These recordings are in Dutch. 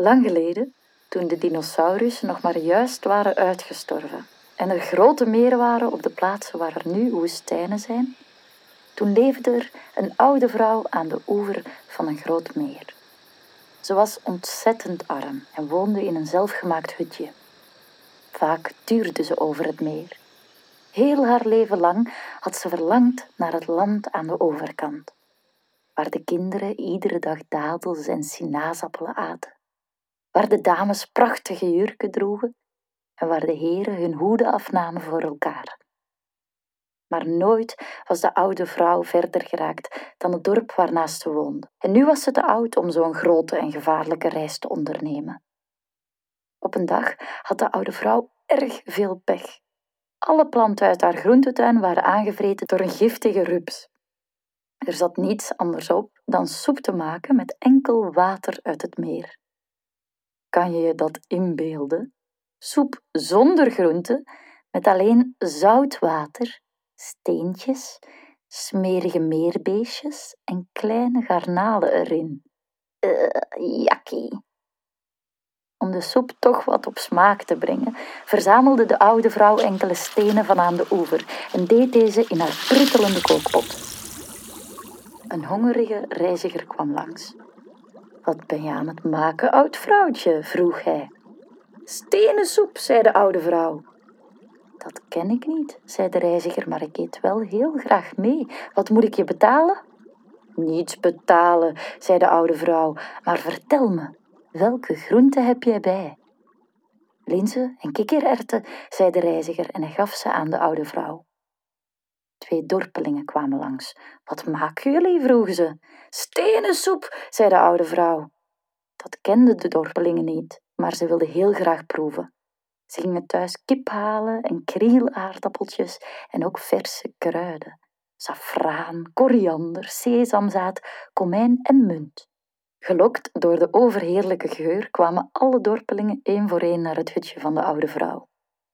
Lang geleden, toen de dinosaurussen nog maar juist waren uitgestorven en er grote meren waren op de plaatsen waar er nu woestijnen zijn, toen leefde er een oude vrouw aan de oever van een groot meer. Ze was ontzettend arm en woonde in een zelfgemaakt hutje. Vaak tuurde ze over het meer. Heel haar leven lang had ze verlangd naar het land aan de overkant, waar de kinderen iedere dag dadels en sinaasappelen aten, waar de dames prachtige jurken droegen en waar de heren hun hoeden afnamen voor elkaar. Maar nooit was de oude vrouw verder geraakt dan het dorp waarnaast ze woonde. En nu was ze te oud om zo'n grote en gevaarlijke reis te ondernemen. Op een dag had de oude vrouw erg veel pech. Alle planten uit haar groentetuin waren aangevreten door een giftige rups. Er zat niets anders op dan soep te maken met enkel water uit het meer. Kan je je dat inbeelden? Soep zonder groenten, met alleen zout water, steentjes, smerige meerbeestjes en kleine garnalen erin. Uh, jakkie. Om de soep toch wat op smaak te brengen, verzamelde de oude vrouw enkele stenen van aan de oever en deed deze in haar pruttelende kookpot. Een hongerige reiziger kwam langs. Wat ben je aan het maken, oud vrouwtje? vroeg hij. Stenen soep, zei de oude vrouw. Dat ken ik niet, zei de reiziger, maar ik eet wel heel graag mee. Wat moet ik je betalen? Niets betalen, zei de oude vrouw, maar vertel me, welke groenten heb jij bij? Linzen en kikkererwten, zei de reiziger en hij gaf ze aan de oude vrouw. Twee dorpelingen kwamen langs. Wat maken jullie? vroegen ze. Stenensoep, zei de oude vrouw. Dat kenden de dorpelingen niet, maar ze wilden heel graag proeven. Ze gingen thuis kip halen en krielaardappeltjes en ook verse kruiden. Safraan, koriander, sesamzaad, komijn en munt. Gelokt door de overheerlijke geur kwamen alle dorpelingen één voor één naar het hutje van de oude vrouw.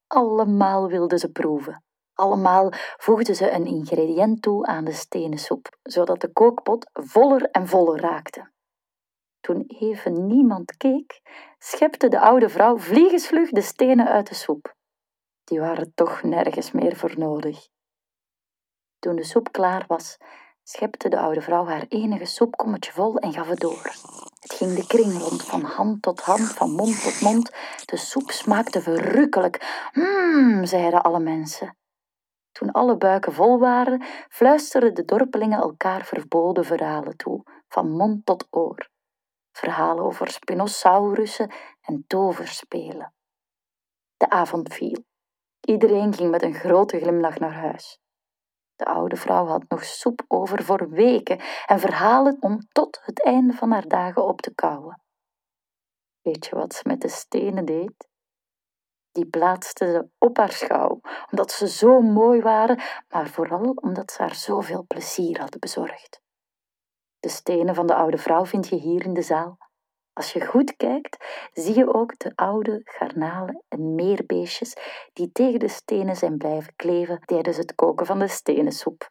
Allemaal wilden ze proeven. Allemaal voegden ze een ingrediënt toe aan de stenen soep, zodat de kookpot voller en voller raakte. Toen even niemand keek, schepte de oude vrouw vliegensvlug de stenen uit de soep. Die waren toch nergens meer voor nodig. Toen de soep klaar was, schepte de oude vrouw haar enige soepkommetje vol en gaf het door. Het ging de kring rond, van hand tot hand, van mond tot mond. De soep smaakte verrukkelijk. Mmm, zeiden alle mensen. Toen alle buiken vol waren, fluisterden de dorpelingen elkaar verboden verhalen toe, van mond tot oor verhalen over spinosaurussen en toverspelen. De avond viel. Iedereen ging met een grote glimlach naar huis. De oude vrouw had nog soep over voor weken en verhalen om tot het einde van haar dagen op te kouwen. Weet je wat ze met de stenen deed? Die plaatste ze op haar schouw, omdat ze zo mooi waren, maar vooral omdat ze haar zoveel plezier hadden bezorgd. De stenen van de oude vrouw vind je hier in de zaal. Als je goed kijkt, zie je ook de oude garnalen en meerbeestjes die tegen de stenen zijn blijven kleven tijdens het koken van de stenensoep.